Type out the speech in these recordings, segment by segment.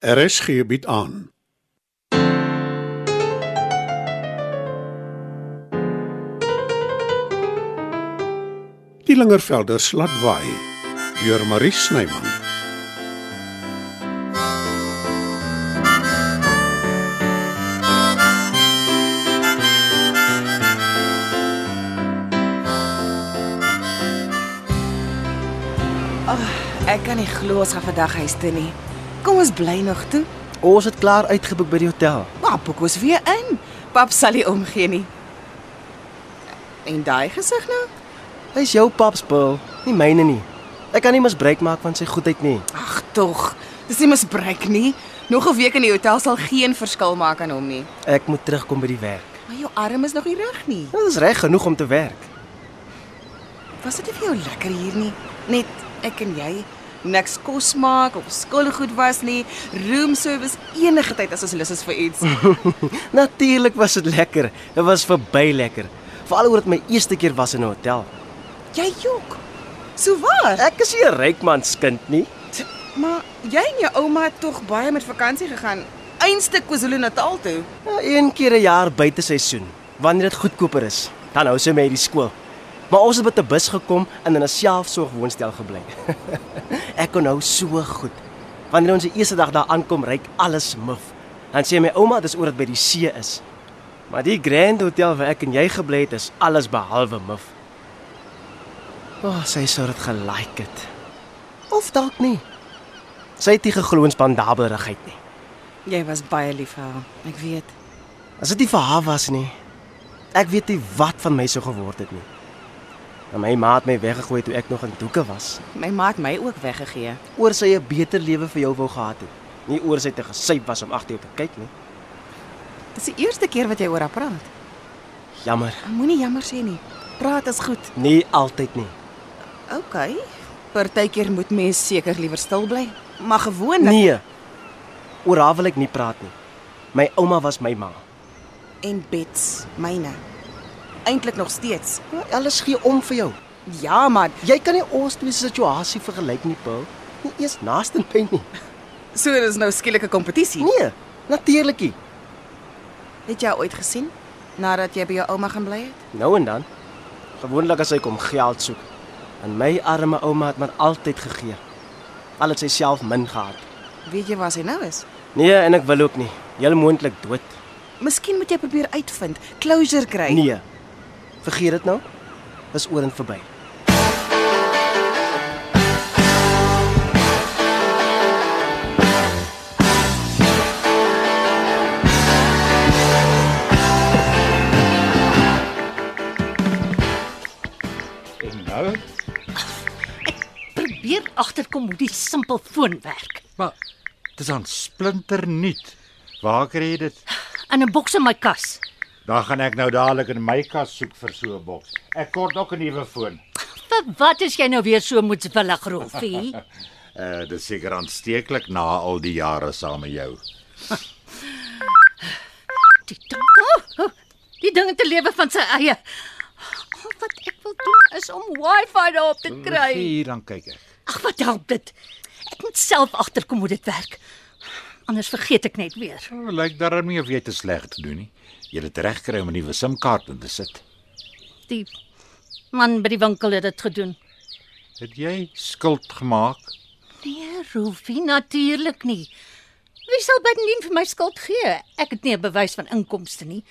RSG bied aan. Die Lingervelder slatwaai deur Marie Snyman. Ek kan nie glo ons gaan vandag huis toe nie. Kom ons bly nog toe. Ons het klaar uitgeboek by die hotel. Maar boek ons weer in. Pap sal nie omgee nie. En daai gesig nou? Hy's jou pap spul, nie myne nie. Ek kan nie misbruik maak van sy goedheid nie. Ag tog. Dis nie misbruik nie. Nog 'n week in die hotel sal geen verskil maak aan hom nie. Ek moet terugkom by die werk. Maar jou arm is nog nie reg nie. Dit is reg genoeg om te werk. Was dit nie vir jou lekker hier nie? Net ek en jy. Niks kos maak of skoolgoed was nie. Room service enige tyd as ons lus is vir iets. Natuurlik was dit lekker. Dit was verby lekker. Veral oor dit my eerste keer was in 'n hotel. jy jok. So waar? Ek is nie 'n ryk man se kind nie. Maar jy en jou ouma het tog baie met vakansie gegaan. Einste KwaZulu-Natal toe. Ja, een keer 'n jaar buite seisoen, wanneer dit goedkoper is. Dan hou sy my uit die skool. Maar ons het met 'n bus gekom en in 'n selfsorgwoonstel gebly. ek kon nou so goed. Wanneer ons die eerste dag daar aankom, ryk alles muf. Dan sê my ouma dis oor dit by die see is. Maar die Grand Hotel waar ek en jy gebly het, is alles behalwe muf. O, oh, sy sou dit gelike het. Of dalk nie. Sy het nie geglo in spandabelrigheid nie. Jy was baie lief vir haar. Ek weet. As dit nie vir haar was nie. Ek weet nie wat van my sou geword het nie. En my ma het my weggegooi toe ek nog in doeke was. My ma het my ook weggegee. Oor sy 'n beter lewe vir jou wou gehad het. Nie oor sy te gesyp was om agter jou te kyk nie. Dis die eerste keer wat jy oor haar praat. Jammer. Moenie jammer sê nie. Praat is goed. Nie altyd nie. OK. Partykeer moet mens seker liewer stil bly. Maar gewoonlik Nee. Oor haar wil ek nie praat nie. My ouma was my ma. en Bets, myne. Eintlik nog steeds. Ja, Alles gee om vir jou. Ja, maar Jy kan nie ons twee se situasie vergelyk nie, Paul. Nie eers naaste by nie. so dis nou skielike kompetisie. Nee, natuurlik nie. Het jy ooit gesien nadat jy by jou ouma gaan bly het? Nou en dan. Gewoonlik as sy kom geld soek. En my arme ouma het maar altyd gegee. Al het sy self min gehad. Weet jy waar sy nou is? Nee, en ek wil ook nie. Heel moontlik dood. Miskien moet jy probeer uitvind, closure kry. Nee. Vergeet dit nou. Dis oor en verby. En nou? probeer agterkom hoe die simpel foon werk. Maar dit is aan splinter nuut. Waar kry jy dit? In 'n boks in my kas. Dan gaan ek nou dadelik in my kas soek vir so 'n boks. Ek kort ook 'n nuwe foon. Vir wat is jy nou weer so moedswillig, Rolfie? Uh dis seker aansteeklik na al die jare saam met jou. Die ding, oh, oh, die ding 'n lewe van sy eie. Al wat ek wil doen is om Wi-Fi daarop te kry. Hier dan kyk ek. Ag, wat help dit? Ek moet self agterkom hoe dit werk. Anders vergeet ek net weer. Oh, lyk darm nie of jy te sleg te doen nie. Jy het dit reg kry om 'n nuwe SIM-kaart in te sit. Die man by die winkel het dit gedoen. Het jy skuld gemaak? Nee, Rolfie, natuurlik nie. Wie sal bydien vir my skuld gee? Ek het nie 'n bewys van inkomste nie.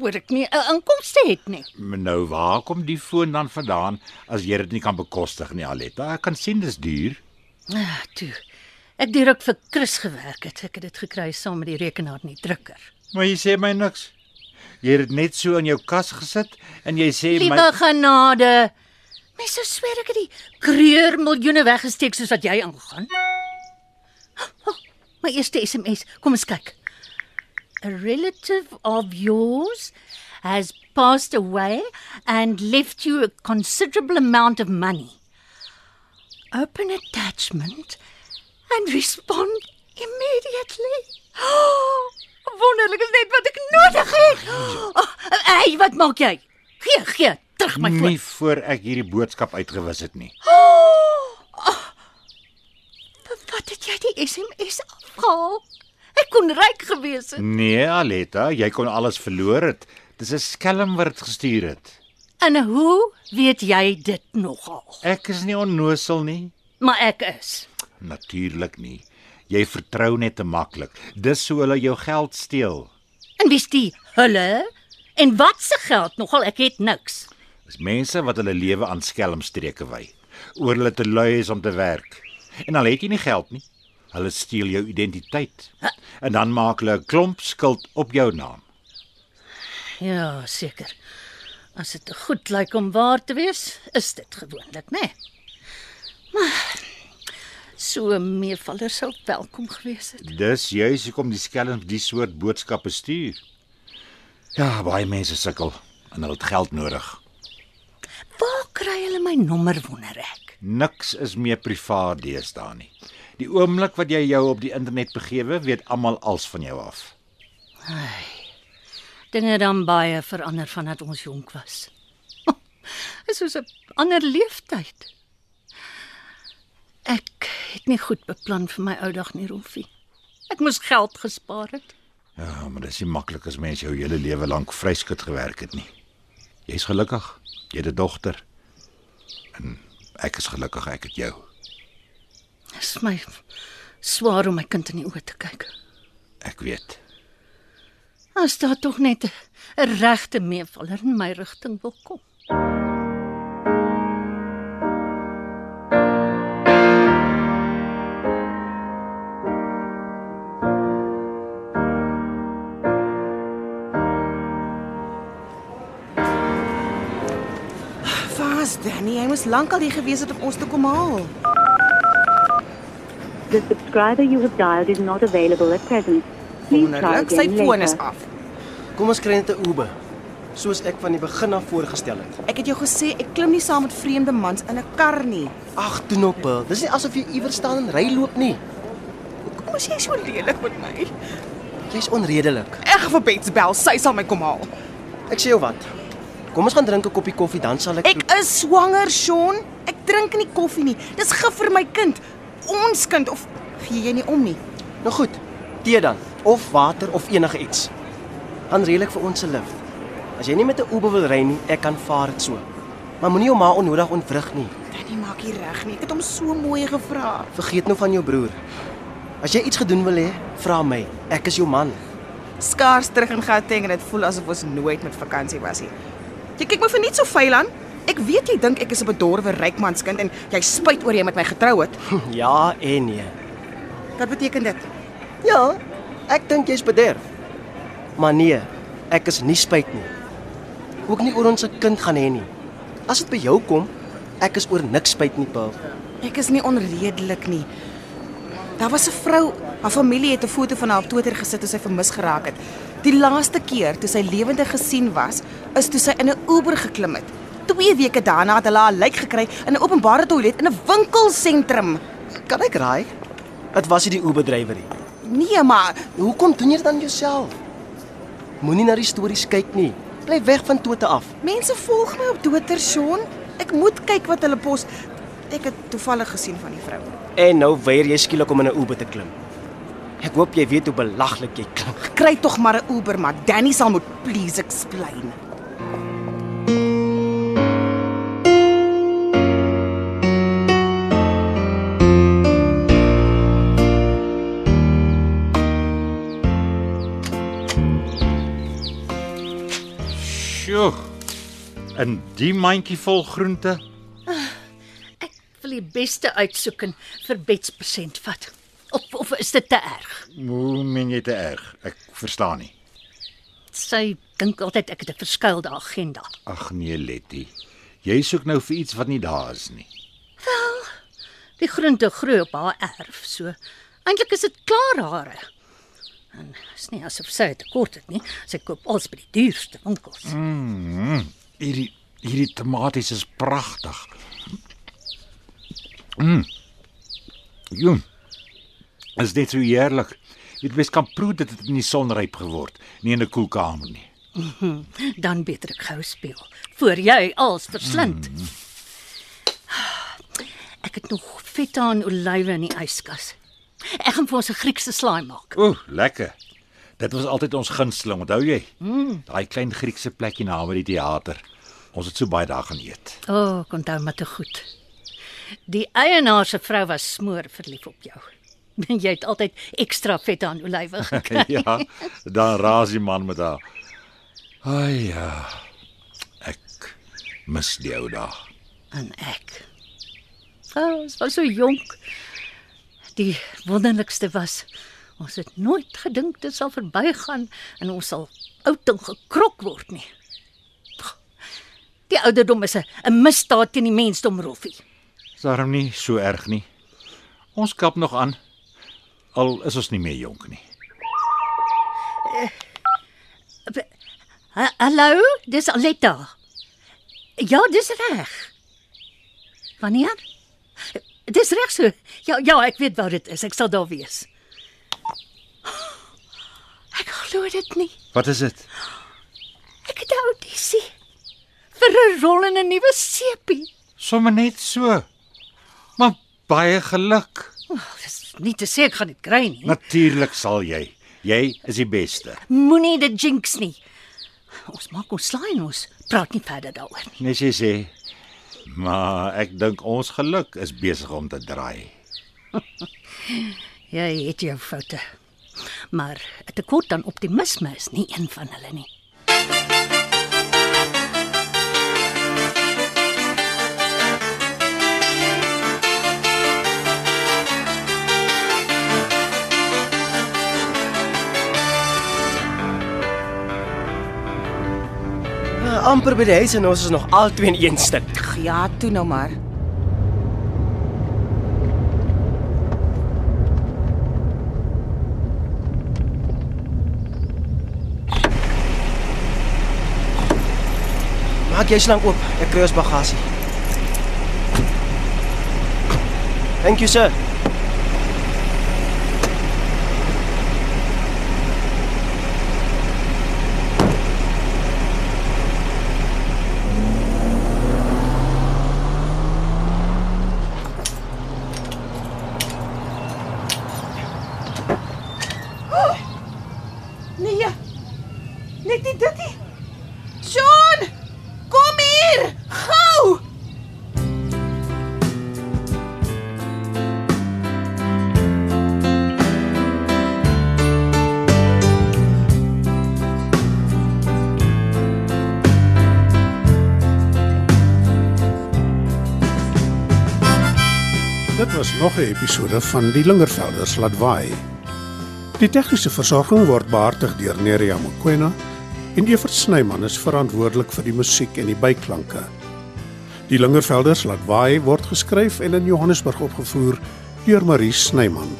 Hoor ek nie 'n inkomste het nie. Maar Nou waar kom die foon dan vandaan as jy dit nie kan bekostig nie, Aletta? Ek kan sien dis duur. Ah, toe. Ek het direk vir Chris gewerk het. Ek het dit gekry saam met die rekenaar in die drukker. Maar jy sê my niks. Jy het dit net so in jou kas gesit en jy sê Liewe my genade. Mens sou sweer ek het die kreur miljoene weggesteek soos wat jy aangaan. Oh, my eerste SMS. Kom ons kyk. A relative of yours has passed away and left you a considerable amount of money. Open attachment and respond immediately. Oh, wonderlik is net wat ek nodig het. Oh, hey, wat maak jy? Gee, gee, terug my foon. nie voor ek hierdie boodskap uitgewis het nie. Oh, oh, wat het jy die die SMS afhaal. Ek kon ryk gewees het. Nee, Aletta, jy kon alles verloor het. Dis 'n skelm wat dit gestuur het. En hoe weet jy dit nogal? Ek is nie onnosel nie. Maar ek is. Natuurlik nie. Jy vertrou net te maklik. Dis so hulle jou geld steel. En wie's die hulle? En wat se geld nogal? Ek het niks. Dis mense wat hulle lewe aan skelmstreke wy. Oor hulle te lui is om te werk. En al het jy nie geld nie, hulle steel jou identiteit. En dan maak hulle 'n klomp skuld op jou naam. Ja, seker. As dit goed lyk om waar te wees, is dit gewoonlik, né? Nee. Maar so meevaller sou welkom gewees het. Dis juis hoekom die skelms die soort boodskappe stuur. Ja, baie mense sukkel en hulle het geld nodig. Waar kry hulle my nommer wonder ek? Niks is meer privaat deesdae nie. Die oomblik wat jy jou op die internet begewe, weet almal als van jou af. Dinge het dan baie verander vandat ons jonk was. Dit is soos 'n ander leeftyd. Ek het nie goed beplan vir my ou dag nie, Rolfie. Ek moes geld gespaar het. Ja, maar dis nie maklik as mens jou hele lewe lank vryskut gewerk het nie. Jy's gelukkig. Jy het 'n dogter. En ek is gelukkig ek het jou. Dit is my swaar om my kind in die oë te kyk. Ek weet. As daar tog net 'n regte meevaller in my rigting wil kom. Moes lankal hier gewees het om ons te kom haal. The subscriber you have dialed is not available at present. Please try Wonderlik, sy again foon is later. af. Kom ons kry net 'n Uber, soos ek van die begin af voorgestel het. Ek het jou gesê ek klim nie saam met vreemde mans in 'n kar nie. Ag, toe nou, Pearl. Dis nie asof jy iewers staan en ry loop nie. Kom as jy so lelik met my. Jy's onredelik. Ek gaan vir Bets bel, sy sal my kom haal. Ek sê jou wat. Kom ons gaan drink 'n koppie koffie dan sal ek Ek is swanger, Sean. Ek drink nie koffie nie. Dis gif vir my kind. Ons kind of gee jy nie om nie. Nou goed. Tee dan of water of enige iets. Dan reël ek vir ons se lift. As jy nie met 'n Uber wil ry nie, ek kan vaar dit so. Maar moenie jou ma onnodig ontwrig nie. Danny maak hier reg nie. Ek het hom so mooi gevra. Vergeet nou van jou broer. As jy iets gedoen wil hê, vra my. Ek is jou man. Skaars terug in Gauteng en dit voel asof ons nooit met vakansie was nie. Jy kyk my vir net so vuil aan. Ek weet jy dink ek is 'n bedorwe rykmanskind en jy spyt oor jy met my getrou het. Ja en nee. Wat beteken dit? Ja, ek dink jy's bederf. Maar nee, ek is nie spyt nie. Ook nie oor ons se kind gaan hê nie. As dit by jou kom, ek is oor niks spyt nie, Paul. Ek is nie onredelik nie. Daar was 'n vrou, haar familie het 'n foto van haar op Twitter gesit toe sy vermis geraak het. Die laaste keer toe sy lewendig gesien was, is toe sy in 'n Uber geklim het. 2 weke daarna het hulle haar lijk gekry in 'n openbare toilet in 'n winkelsentrum. Kan ek raai? Dit was nie die Uber drywer nie. Nee, maar Hoekom doen jy dit aan jouself? Moenie na die stories kyk nie. Bly weg van Twitter af. mense volg my op Twitter, Sean. Ek moet kyk wat hulle pos. Ek het toevallig gesien van die vrou. En nou weier jy skielik om in 'n Uber te klim. Ek hoop jy weet hoe belaglik jy klink. Kry tog maar 'n Uber, maar Danny sal moet please explain. Sjoe. In die mandjie vol groente? Ek wil die beste uitsoek en vir Bets persent vat. Of of is dit te erg? Hoe meen jy te erg? Ek verstaan nie. Sy dink altyd ek het 'n verskuilde agenda. Ag nee, Letty. Jy soek nou vir iets wat nie daar is nie. Die groente groei op haar erf, so eintlik is dit klaar hare. En is nie asof sy 'n tekort het nie. Sy koop alles by die duurste winkels. Mm. Hierdie hierdie tomaties is pragtig. Mm. Joe. Is dit so heerlik. Jy weet kan proe dat dit in die son ryp geword, nie in 'n koelkamer nie. Dan beter ek gou speel voor jy als verslind. Mm. Ek het nog feta en olywe in die yskas. Ek gaan vir ons 'n Griekse slaai maak. Ooh, lekker. Dit was altyd ons gunsteling, onthou jy? Mm. Daai klein Griekse plekkie naby die teater. Ons het so baie daar gaan eet. O, oh, onthou maar te goed. Die eienaar se vrou was smoor verlief op jou. Jy het altyd ekstra vet aan olywe gekry. ja, dan raas die man met haar. Ai ja. Ek mis die ou dae. en ek. Oh, ons was so jonk. Die wonderlikste was ons het nooit gedink dit sal verbygaan en ons sal oud en gekrok word nie. Die ouderdom is 'n 'n misdaad teen die mensdom, Roffie. Is daarom nie so erg nie. Ons kap nog aan. Al is ons nie meer jonk nie. Ha Hallo, dis Aletta. Ja, dis reg. Wanneer? Dis reg so. Ja, ja, ek weet waar dit is. Ek sal daar wees. Ek glo dit nie. Wat is dit? Ek het 'n audisie vir 'n rol in 'n nuwe sepie. Sommige net so. Maar baie geluk. Oh, dis nie te sê ek gaan dit kry nie. Natuurlik sal jy. Jy is die beste. Moenie dit jinx nie. Ons maak ons slaai en ons praat nie verder daaroor nie. Nes jy sê. Maar ek dink ons geluk is besig om te draai. Jy het jou foute. Maar 'n tekort aan optimisme is nie een van hulle nie. Amper by die huis en ons is nog albei in een stuk. Ja, toe nou maar. Maak jy slank oop. Ek kry ons bagasie. Thank you, sir. Net nie dit nie. Sean! Kom hier! Gou! Dit was nog 'n episode van Die Lingervelders laat waai. Die tegniese versorging word behartig deur Neriya Mkwena en Evert Snyman is verantwoordelik vir die musiek en die byklanke. Die Lingervelders laat waai word geskryf en in Johannesburg opgevoer deur Marie Snyman.